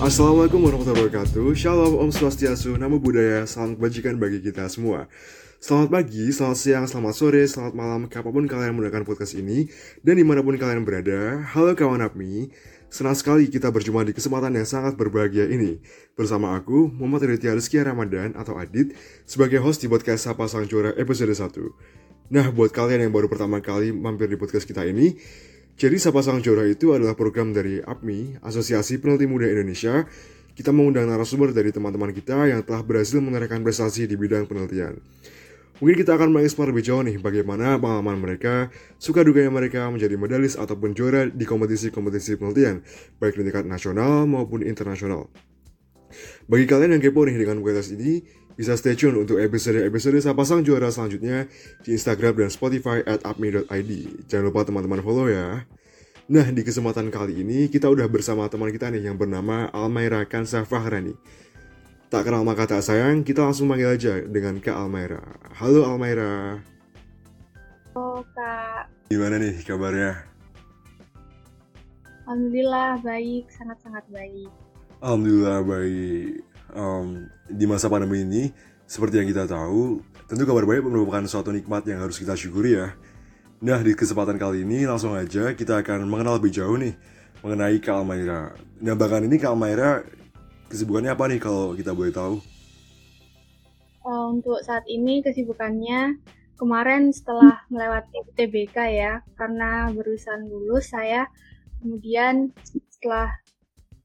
Assalamualaikum warahmatullahi wabarakatuh. Shalom, Om Swastiastu, Namo Buddhaya, salam kebajikan bagi kita semua. Selamat pagi, selamat siang, selamat sore, selamat malam Kapan pun kalian mendengarkan podcast ini Dan di mana pun kalian berada. Halo kawan APMI. Senang sekali kita berjumpa di kesempatan yang sangat berbahagia ini. Bersama aku, Muhammad Ridya Rizky Ramadan atau Adit Sebagai host di podcast Sapa Sang Juara episode 1 Nah, buat kalian yang baru pertama kali mampir di podcast kita ini jadi Sapa Sang Juara itu adalah program dari APMI, Asosiasi Peneliti Muda Indonesia. Kita mengundang narasumber dari teman-teman kita yang telah berhasil menorehkan prestasi di bidang penelitian. Mungkin kita akan mengeksplor lebih jauh nih bagaimana pengalaman mereka, suka dukanya mereka menjadi medalis ataupun juara di kompetisi-kompetisi penelitian, baik di tingkat nasional maupun internasional. Bagi kalian yang kepo nih dengan podcast ini, bisa stay tune untuk episode-episode Sapa Sang Juara selanjutnya di Instagram dan Spotify at apmi.id. Jangan lupa teman-teman follow ya. Nah, di kesempatan kali ini kita udah bersama teman kita nih yang bernama Almaira Kansa Fahrani. Tak kenal maka tak sayang, kita langsung panggil aja dengan Kak Almaira. Halo Almaira. Halo Kak, Gimana nih kabarnya? Alhamdulillah baik, sangat-sangat baik. Alhamdulillah baik. Um, di masa pandemi ini, seperti yang kita tahu, tentu kabar baik merupakan suatu nikmat yang harus kita syukuri ya. Nah, di kesempatan kali ini langsung aja kita akan mengenal lebih jauh nih mengenai Kak Almaira. Nah, bahkan ini Kak Almaira kesibukannya apa nih kalau kita boleh tahu? Eh, untuk saat ini kesibukannya kemarin setelah melewati UTBK ya, karena berusaha lulus saya kemudian setelah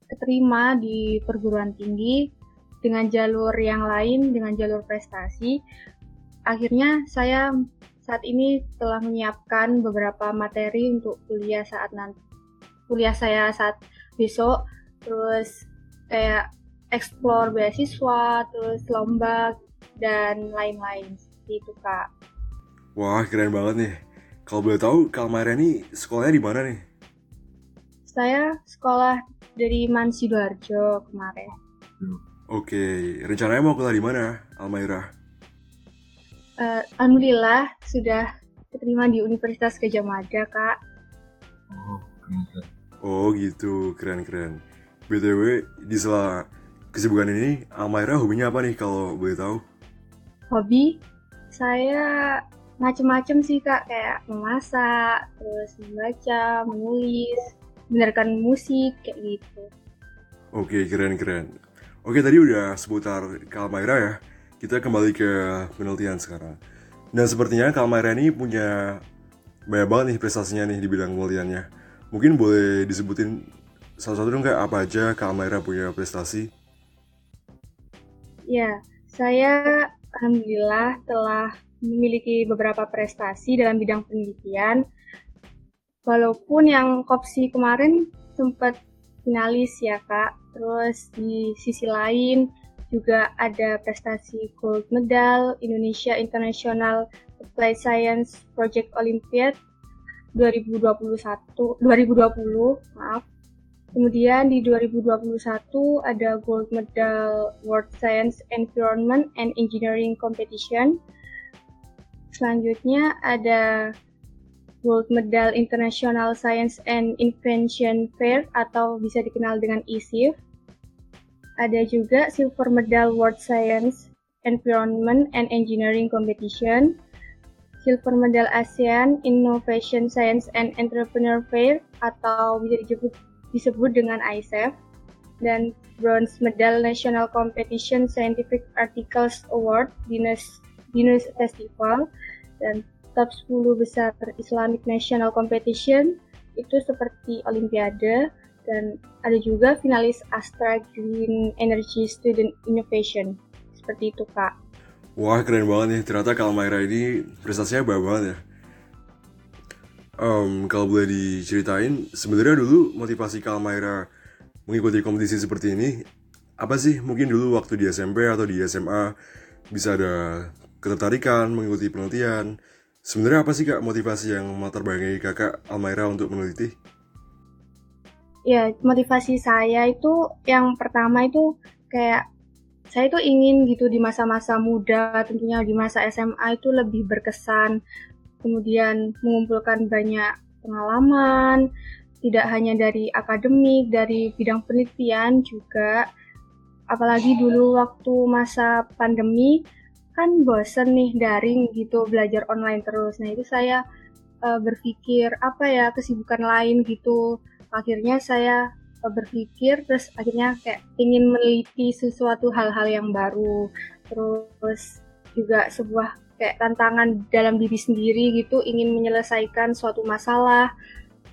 keterima di perguruan tinggi dengan jalur yang lain, dengan jalur prestasi, akhirnya saya saat ini telah menyiapkan beberapa materi untuk kuliah saat nanti kuliah saya saat besok. Terus kayak explore beasiswa terus lomba dan lain-lain. Seperti itu kak. Wah, keren banget nih. Kalau boleh tahu, Kak Almaira ini sekolahnya di mana nih? saya sekolah dari Man Sidoarjo kemarin Oke, rencananya mau kuliah di mana, Almaira? Eh, Alhamdulillah sudah keterima di Universitas Gajah Mada kak Oh, keren. Oh gitu, keren-keren. BTW, di sela kesibukan ini, Almaira hobinya apa nih kalau boleh tahu? hobi saya macem-macem sih kak kayak memasak terus membaca menulis mendengarkan musik kayak gitu Oke, keren-keren. Oke, tadi udah seputar Kak Almaira ya. Kita kembali ke penelitian sekarang. Dan sepertinya Kak Almaira ini punya banyak banget nih prestasinya nih di bidang penelitiannya. Mungkin boleh disebutin salah satu dong kayak apa aja Kak Almaira punya prestasi? ya saya alhamdulillah telah memiliki beberapa prestasi dalam bidang penelitian walaupun yang kopsi kemarin sempat finalis ya kak. Terus di sisi lain juga ada prestasi gold medal Indonesia International Applied Science Project Olympiad 2021 2020 maaf. Kemudian di 2021 ada gold medal World Science Environment and Engineering Competition. Selanjutnya ada Gold Medal International Science and Invention Fair atau bisa dikenal dengan ISIF. Ada juga Silver Medal World Science Environment and Engineering Competition, Silver Medal ASEAN Innovation Science and Entrepreneur Fair atau bisa disebut, disebut dengan ISEF, dan Bronze Medal National Competition Scientific Articles Award Guinness, Guinness Festival, dan top 10 besar Islamic National Competition itu seperti Olimpiade dan ada juga finalis Astra Green Energy Student Innovation seperti itu kak. Wah, keren banget nih. Ternyata Kak Almaira ini prestasinya banyak banget ya. Em, kalau boleh diceritain, sebenarnya dulu motivasi Kak Almaira mengikuti kompetisi seperti ini, apa sih mungkin dulu waktu di SMP atau di SMA bisa ada ketertarikan mengikuti penelitian. Sebenarnya apa sih Kak motivasi yang melatar belakangi Kakak Almaira untuk meneliti? Ya motivasi saya itu yang pertama itu kayak saya itu ingin gitu di masa-masa muda tentunya di masa SMA itu lebih berkesan kemudian mengumpulkan banyak pengalaman tidak hanya dari akademik, dari bidang penelitian juga. Apalagi dulu waktu masa pandemi kan bosen nih daring gitu belajar online terus. Nah itu saya uh, berpikir apa ya kesibukan lain gitu. Akhirnya saya uh, berpikir terus akhirnya kayak ingin meneliti sesuatu hal-hal yang baru. Terus juga sebuah kayak tantangan dalam diri sendiri gitu ingin menyelesaikan suatu masalah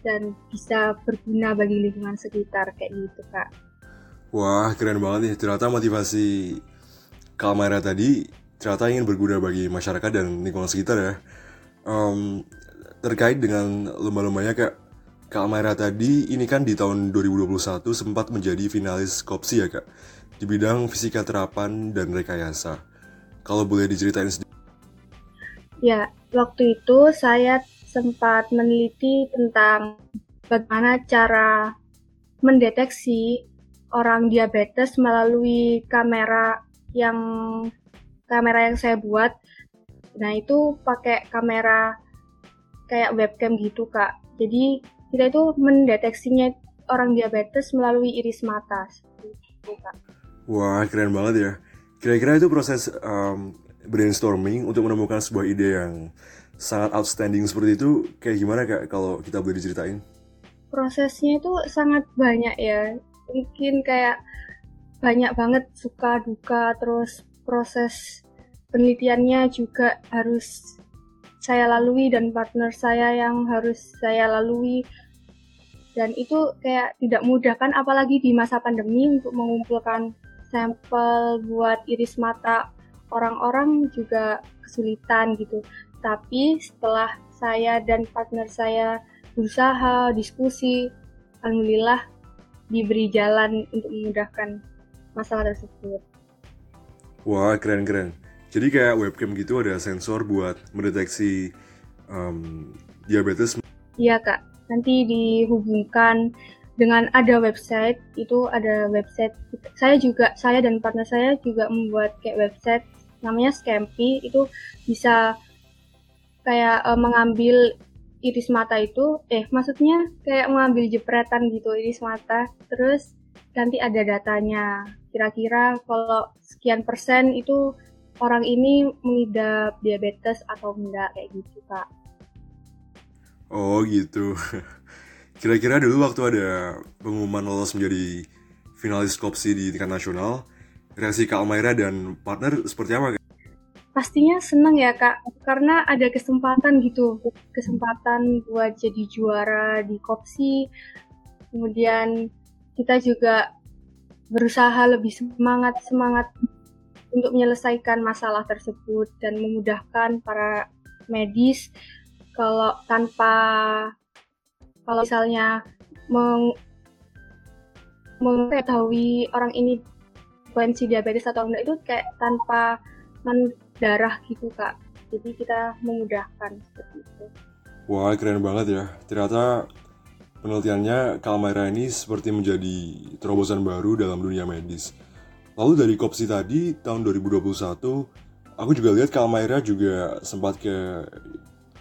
dan bisa berguna bagi lingkungan sekitar kayak gitu kak. Wah keren banget nih ternyata motivasi Kalmara tadi ternyata ingin berguna bagi masyarakat dan lingkungan sekitar ya. Um, terkait dengan lomba-lombanya kak Kalmara tadi ini kan di tahun 2021 sempat menjadi finalis kopsi ya kak di bidang fisika terapan dan rekayasa. Kalau boleh diceritain sedikit. Ya, waktu itu saya sempat meneliti tentang bagaimana cara mendeteksi orang diabetes melalui kamera yang kamera yang saya buat. Nah, itu pakai kamera kayak webcam gitu, Kak. Jadi, kita itu mendeteksinya orang diabetes melalui iris mata. Itu, Kak. Wah, keren banget ya. Kira-kira itu proses um, brainstorming untuk menemukan sebuah ide yang sangat outstanding seperti itu kayak gimana kak kalau kita boleh diceritain? Prosesnya itu sangat banyak ya, mungkin kayak banyak banget suka duka terus proses penelitiannya juga harus saya lalui dan partner saya yang harus saya lalui. Dan itu kayak tidak mudah kan apalagi di masa pandemi untuk mengumpulkan sampel buat iris mata orang-orang juga kesulitan gitu. Tapi setelah saya dan partner saya berusaha diskusi alhamdulillah diberi jalan untuk memudahkan masalah tersebut wah keren keren jadi kayak webcam gitu ada sensor buat mendeteksi um, diabetes. Iya kak. Nanti dihubungkan dengan ada website itu ada website. Saya juga saya dan partner saya juga membuat kayak website namanya Scampi. Itu bisa kayak uh, mengambil iris mata itu eh maksudnya kayak mengambil jepretan gitu iris mata. Terus nanti ada datanya kira-kira kalau sekian persen itu orang ini mengidap diabetes atau enggak? Kayak gitu kak. Oh gitu. Kira-kira dulu waktu ada pengumuman lolos menjadi finalis kopsi di tingkat nasional reaksi Kak Almaira dan partner seperti apa kak? pastinya seneng ya kak. Karena ada kesempatan gitu. Kesempatan buat jadi juara di kopsi. Kemudian kita juga berusaha lebih semangat semangat untuk menyelesaikan masalah tersebut dan memudahkan para medis kalau tanpa kalau misalnya meng, mengetahui orang ini potensi diabetes atau enggak itu kayak tanpa darah gitu kak. Jadi kita memudahkan seperti itu. Wah keren banget ya. Ternyata penelitiannya Kalmaira ini seperti menjadi terobosan baru dalam dunia medis lalu dari kopsi tadi tahun 2021 aku juga lihat Kalmaira juga sempat ke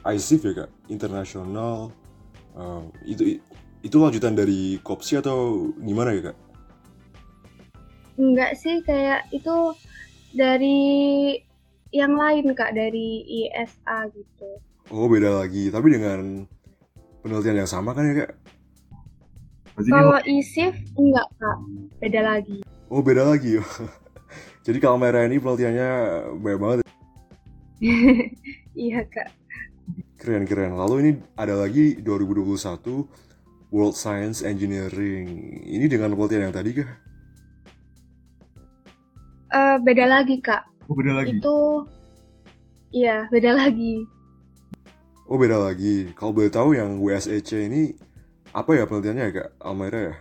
ICIF ya kak internasional uh, itu itu lanjutan dari kopsi atau gimana ya kak? Enggak sih kayak itu dari yang lain kak dari ISA gitu. Oh beda lagi, tapi dengan penelitian yang sama kan ya kak? Kalau ISIF enggak kak, beda lagi. Oh beda lagi ya. Jadi kalau merah ini penelitiannya banyak banget. iya kak. Keren keren. Lalu ini ada lagi 2021 World Science Engineering. Ini dengan penelitian yang tadi kah? Uh, beda lagi kak. Oh beda lagi. Itu iya beda lagi. Oh beda lagi. Kalau boleh tahu yang WSEC ini apa ya penelitiannya ya kak Almaira ya?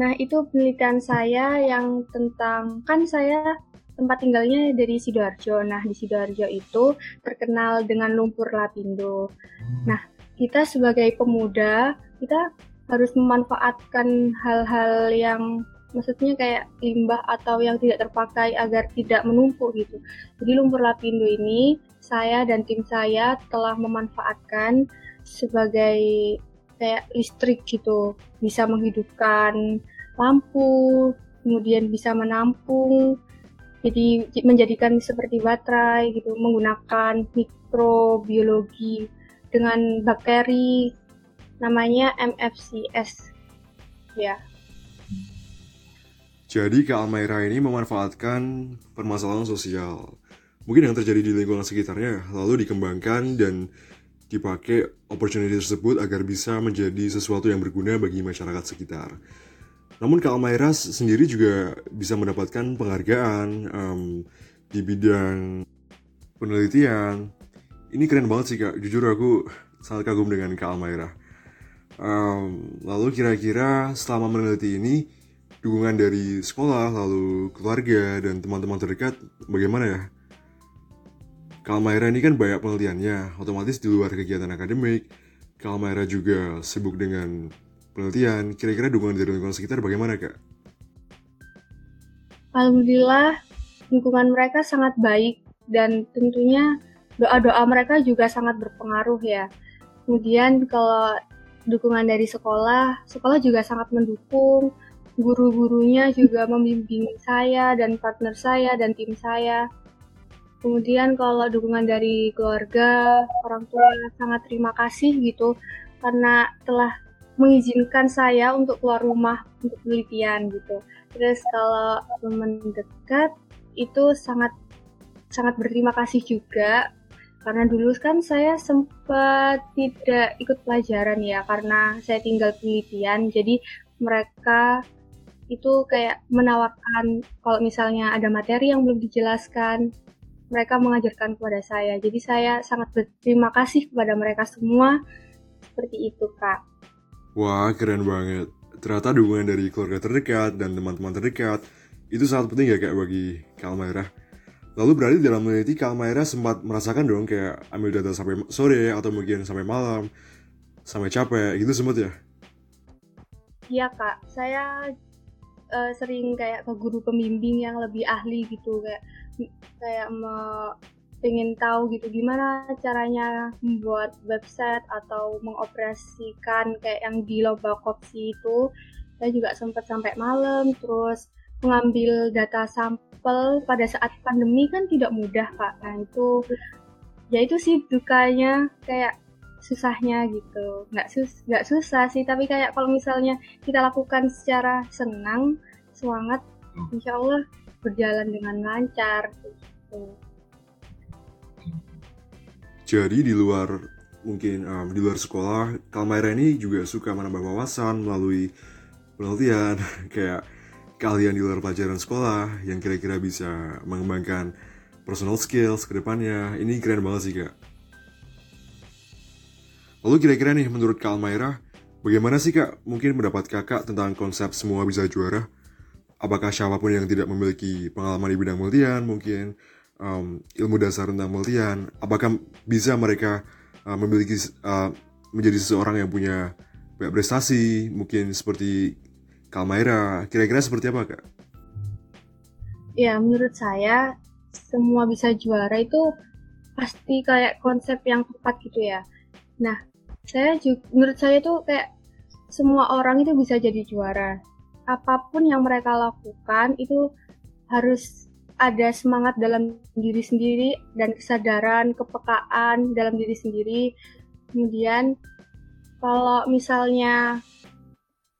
Nah itu penelitian saya yang tentang kan saya tempat tinggalnya dari sidoarjo. Nah di sidoarjo itu terkenal dengan lumpur lapindo. Hmm. Nah kita sebagai pemuda kita harus memanfaatkan hal-hal yang maksudnya kayak limbah atau yang tidak terpakai agar tidak menumpuk gitu. Jadi lumpur lapindo ini saya dan tim saya telah memanfaatkan sebagai kayak listrik gitu, bisa menghidupkan lampu, kemudian bisa menampung, jadi menjadikan seperti baterai gitu, menggunakan mikrobiologi dengan bakteri namanya MFCS ya. Jadi Kak Almaira ini memanfaatkan permasalahan sosial mungkin yang terjadi di lingkungan sekitarnya lalu dikembangkan dan dipakai opportunity tersebut agar bisa menjadi sesuatu yang berguna bagi masyarakat sekitar. Namun Kak Almaira sendiri juga bisa mendapatkan penghargaan um, di bidang penelitian. Ini keren banget sih Kak, jujur aku sangat kagum dengan Kak Almaira. Um, lalu kira-kira selama meneliti ini dukungan dari sekolah, lalu keluarga, dan teman-teman terdekat bagaimana ya? Kalmaira ini kan banyak penelitiannya, otomatis di luar kegiatan akademik, Kalmaira juga sibuk dengan penelitian. Kira-kira dukungan dari lingkungan sekitar bagaimana, Kak? Alhamdulillah, dukungan mereka sangat baik dan tentunya doa-doa mereka juga sangat berpengaruh ya. Kemudian kalau dukungan dari sekolah, sekolah juga sangat mendukung, guru-gurunya juga membimbing saya dan partner saya dan tim saya. Kemudian kalau dukungan dari keluarga, orang tua sangat terima kasih gitu karena telah mengizinkan saya untuk keluar rumah untuk penelitian gitu. Terus kalau teman dekat itu sangat sangat berterima kasih juga karena dulu kan saya sempat tidak ikut pelajaran ya karena saya tinggal penelitian jadi mereka itu kayak menawarkan kalau misalnya ada materi yang belum dijelaskan, mereka mengajarkan kepada saya. Jadi saya sangat berterima kasih kepada mereka semua. Seperti itu, Kak. Wah, keren banget. Ternyata dukungan dari keluarga terdekat dan teman-teman terdekat itu sangat penting ya kayak bagi Kalmaira. Lalu berarti dalam meneliti Kalmaira sempat merasakan dong kayak ambil data sampai sore atau mungkin sampai malam, sampai capek gitu sempat ya? Iya kak, saya uh, sering kayak ke guru pembimbing yang lebih ahli gitu kayak kayak me, pengen tahu gitu gimana caranya membuat website atau mengoperasikan kayak yang di lomba kopsi itu. Saya juga sempat sampai malam terus mengambil data sampel. Pada saat pandemi kan tidak mudah pak nah itu ya itu sih dukanya kayak susahnya gitu nggak sus nggak susah sih tapi kayak kalau misalnya kita lakukan secara senang semangat hmm. insya Allah berjalan dengan lancar gitu. jadi di luar mungkin um, di luar sekolah Kalmaira ini juga suka menambah wawasan melalui penelitian kayak kalian di luar pelajaran sekolah yang kira-kira bisa mengembangkan personal skills ke depannya ini keren banget sih kak Lalu kira-kira nih menurut Kak Almaira, bagaimana sih Kak mungkin mendapat kakak tentang konsep semua bisa juara? Apakah siapa pun yang tidak memiliki pengalaman di bidang multian, mungkin um, ilmu dasar tentang multian, apakah bisa mereka uh, memiliki uh, menjadi seseorang yang punya banyak prestasi, mungkin seperti Kalmaira, kira-kira seperti apa kak? Ya menurut saya semua bisa juara itu pasti kayak konsep yang tepat gitu ya. Nah saya juga menurut saya tuh kayak semua orang itu bisa jadi juara. Apa pun yang mereka lakukan itu harus ada semangat dalam diri sendiri dan kesadaran kepekaan dalam diri sendiri. Kemudian kalau misalnya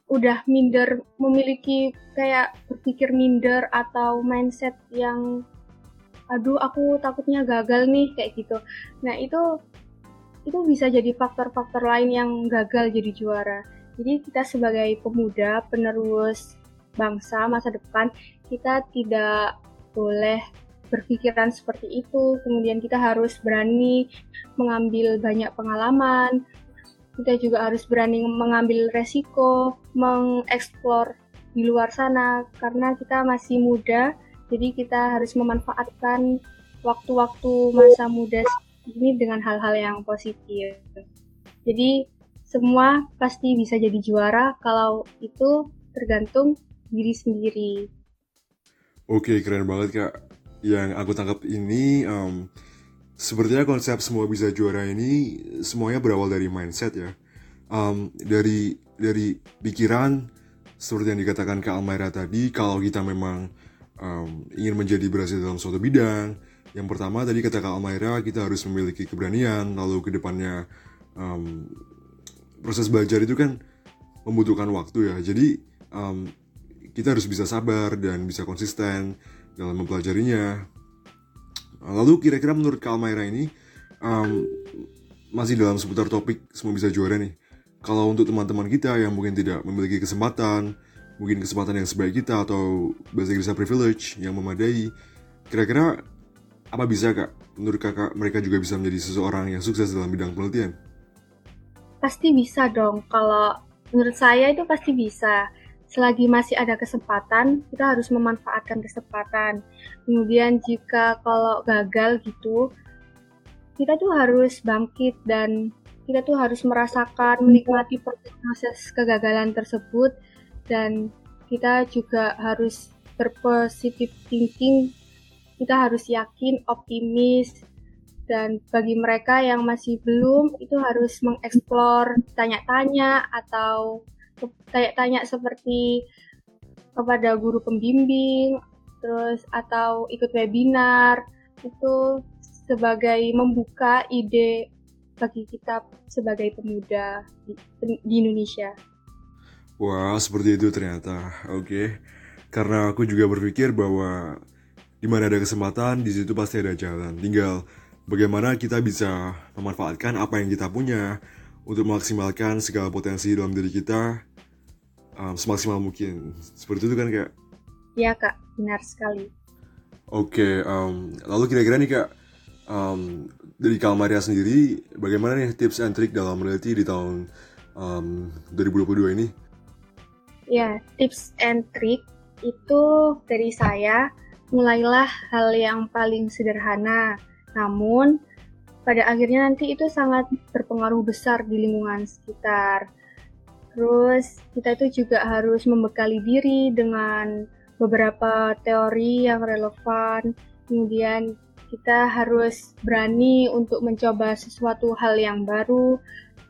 udah minder memiliki kayak berpikir minder atau mindset yang aduh aku takutnya gagal nih kayak gitu. Nah itu itu bisa jadi faktor-faktor lain yang gagal jadi juara. Jadi kita sebagai pemuda penerus bangsa masa depan kita tidak boleh berpikiran seperti itu. Kemudian kita harus berani mengambil banyak pengalaman. Kita juga harus berani mengambil resiko, mengeksplor di luar sana karena kita masih muda. Jadi kita harus memanfaatkan waktu-waktu masa muda ini dengan hal-hal yang positif. Jadi semua pasti bisa jadi juara kalau itu tergantung diri sendiri. Oke, keren banget kak. Yang aku tangkap ini um, sepertinya konsep semua bisa juara ini semuanya berawal dari mindset ya. um, dari dari pikiran seperti yang dikatakan Kak Almaira tadi, kalau kita memang um, ingin menjadi berhasil dalam suatu bidang, yang pertama tadi kata Kak Almaira kita harus memiliki keberanian, lalu ke depannya um, proses belajar itu kan membutuhkan waktu ya. Jadi um, kita harus bisa sabar dan bisa konsisten dalam mempelajarinya. Lalu kira-kira menurut Kak Almaira ini um, masih dalam seputar topik semua bisa juara nih kalau untuk teman-teman kita yang mungkin tidak memiliki kesempatan, mungkin kesempatan yang sebaik kita atau bahasa Inggrisnya privilege yang memadai, kira-kira apa bisa kak menurut kakak mereka juga bisa menjadi seseorang yang sukses dalam bidang penelitian? Pasti bisa dong. Kalau menurut saya itu pasti bisa. Selagi masih ada kesempatan, kita harus memanfaatkan kesempatan. Kemudian jika kalau gagal gitu, kita tuh harus bangkit dan kita tuh harus merasakan menikmati proses kegagalan tersebut dan kita juga harus berpositif thinking kita harus yakin optimis dan bagi mereka yang masih belum itu harus mengeksplor tanya-tanya atau tanya-tanya seperti kepada guru pembimbing terus atau ikut webinar itu sebagai membuka ide bagi kita sebagai pemuda di, di Indonesia. Wah, seperti itu ternyata. Oke. Okay. Karena aku juga berpikir bahwa di mana ada kesempatan, di situ pasti ada jalan. Tinggal bagaimana kita bisa memanfaatkan apa yang kita punya untuk memaksimalkan segala potensi dalam diri kita um, semaksimal mungkin. Seperti itu kan, Kak? Iya, Kak. Benar sekali. Oke, okay, um, lalu kira-kira nih, Kak, um, dari Kalmaria sendiri, bagaimana nih tips and trick dalam meneliti di tahun um, 2022 ini? Ya, tips and trick itu dari saya, mulailah hal yang paling sederhana. Namun, pada akhirnya nanti itu sangat berpengaruh besar di lingkungan sekitar. Terus, kita itu juga harus membekali diri dengan beberapa teori yang relevan, kemudian kita harus berani untuk mencoba sesuatu hal yang baru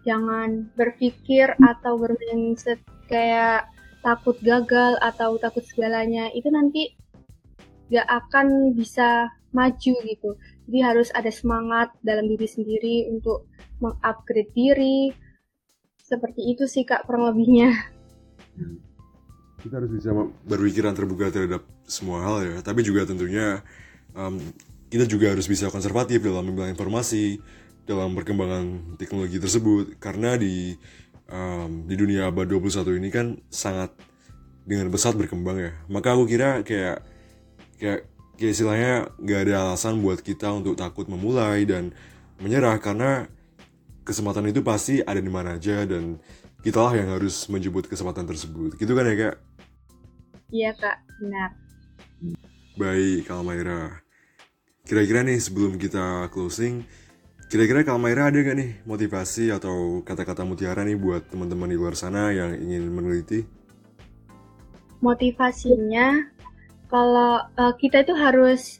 jangan berpikir atau bermindset kayak takut gagal atau takut segalanya itu nanti gak akan bisa maju gitu. Jadi harus ada semangat dalam diri sendiri untuk mengupgrade diri. Seperti itu sih kak kurang lebihnya. Kita harus bisa berpikiran terbuka terhadap semua hal ya. Tapi juga tentunya um, kita juga harus bisa konservatif dalam memilih informasi dalam perkembangan teknologi tersebut. Karena di um, di dunia abad 21 ini kan sangat dengan pesat berkembang ya. Maka aku kira kayak kayak kayak istilahnya nggak ada alasan buat kita untuk takut memulai dan menyerah karena kesempatan itu pasti ada di mana aja dan kita lah yang harus menjemput kesempatan tersebut. Gitu kan ya kak? Iya kak. Benar. Baik Kalmaira. Kira-kira nih sebelum kita closing, kira-kira Kak Maira ada gak nih motivasi atau kata-kata mutiara nih buat teman-teman di luar sana yang ingin meneliti? Motivasinya, kalau uh, kita itu harus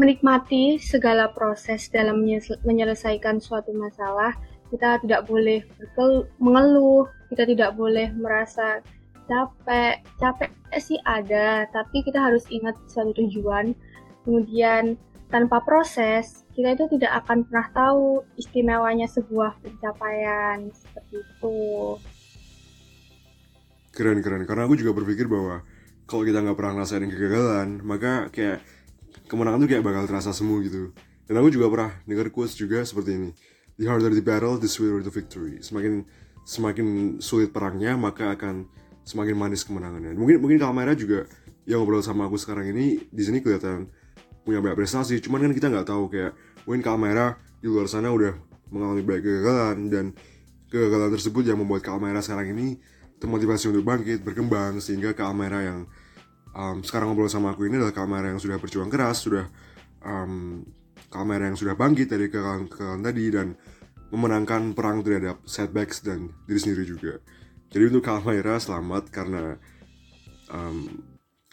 menikmati segala proses dalam menyelesaikan suatu masalah. Kita tidak boleh mengeluh, kita tidak boleh merasa capek. Capek sih ada, tapi kita harus ingat suatu tujuan. Kemudian tanpa proses, kita itu tidak akan pernah tahu istimewanya sebuah pencapaian seperti itu. Keren keren, karena aku juga berpikir bahwa kalau kita nggak pernah ngerasain kegagalan, maka kayak kemenangan tuh kayak bakal terasa semu gitu. Dan aku juga pernah dengar quotes juga seperti ini. The harder the battle, the sweeter the victory. Semakin semakin sulit perangnya, maka akan semakin manis kemenangannya. Mungkin mungkin kalau Mera juga yang ngobrol sama aku sekarang ini di sini kelihatan punya banyak prestasi cuman kan kita nggak tahu kayak mungkin kamera di luar sana udah mengalami banyak kegagalan dan kegagalan tersebut yang membuat kamera sekarang ini termotivasi untuk bangkit berkembang sehingga kamera yang um, sekarang ngobrol sama aku ini adalah kamera yang sudah berjuang keras sudah um, kamera yang sudah bangkit dari kegagalan-kegagalan tadi dan memenangkan perang terhadap setbacks dan diri sendiri juga jadi untuk kamera selamat karena um,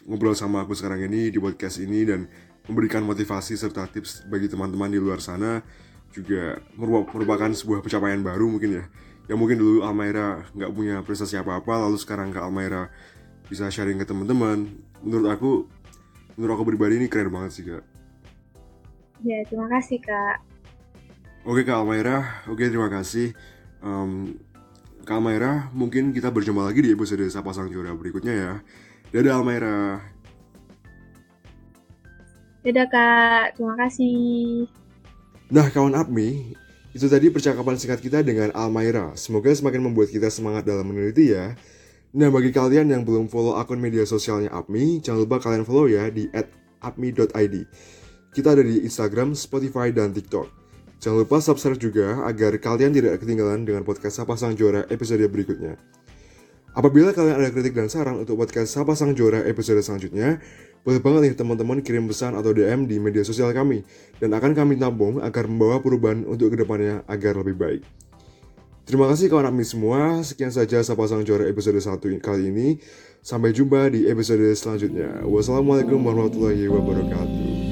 ngobrol sama aku sekarang ini di podcast ini dan memberikan motivasi serta tips bagi teman-teman di luar sana juga merupakan sebuah pencapaian baru mungkin ya Ya mungkin dulu Almaira nggak punya prestasi apa-apa, lalu sekarang Kak Almaira bisa sharing ke teman-teman. Menurut aku, menurut aku pribadi ini keren banget sih Kak. Ya, terima kasih Kak. Oke Kak Almaira, oke terima kasih. Um, Kak Almaira, mungkin kita berjumpa lagi di episode Sapa Sang Juara berikutnya ya. Dadah Almaira. Dadah Kak, terima kasih. Nah kawan APMI, itu tadi percakapan singkat kita dengan Almaira. Semoga semakin membuat kita semangat dalam meneliti ya. Nah bagi kalian yang belum follow akun media sosialnya APMI, jangan lupa kalian follow ya di @apmi.id. Kita ada di Instagram, Spotify, dan TikTok. Jangan lupa subscribe juga agar kalian tidak ketinggalan dengan podcast Sapa Sang Juara episode berikutnya. Apabila kalian ada kritik dan saran untuk podcast Sapa Sang Juara episode selanjutnya, boleh banget nih teman-teman kirim pesan atau DM di media sosial kami, dan akan kami tampung agar membawa perubahan untuk ke depannya agar lebih baik. Terima kasih kawan kami semua, sekian saja Sapa Sang Juara episode 1 kali ini. Sampai jumpa di episode selanjutnya. Wassalamualaikum warahmatullahi wabarakatuh.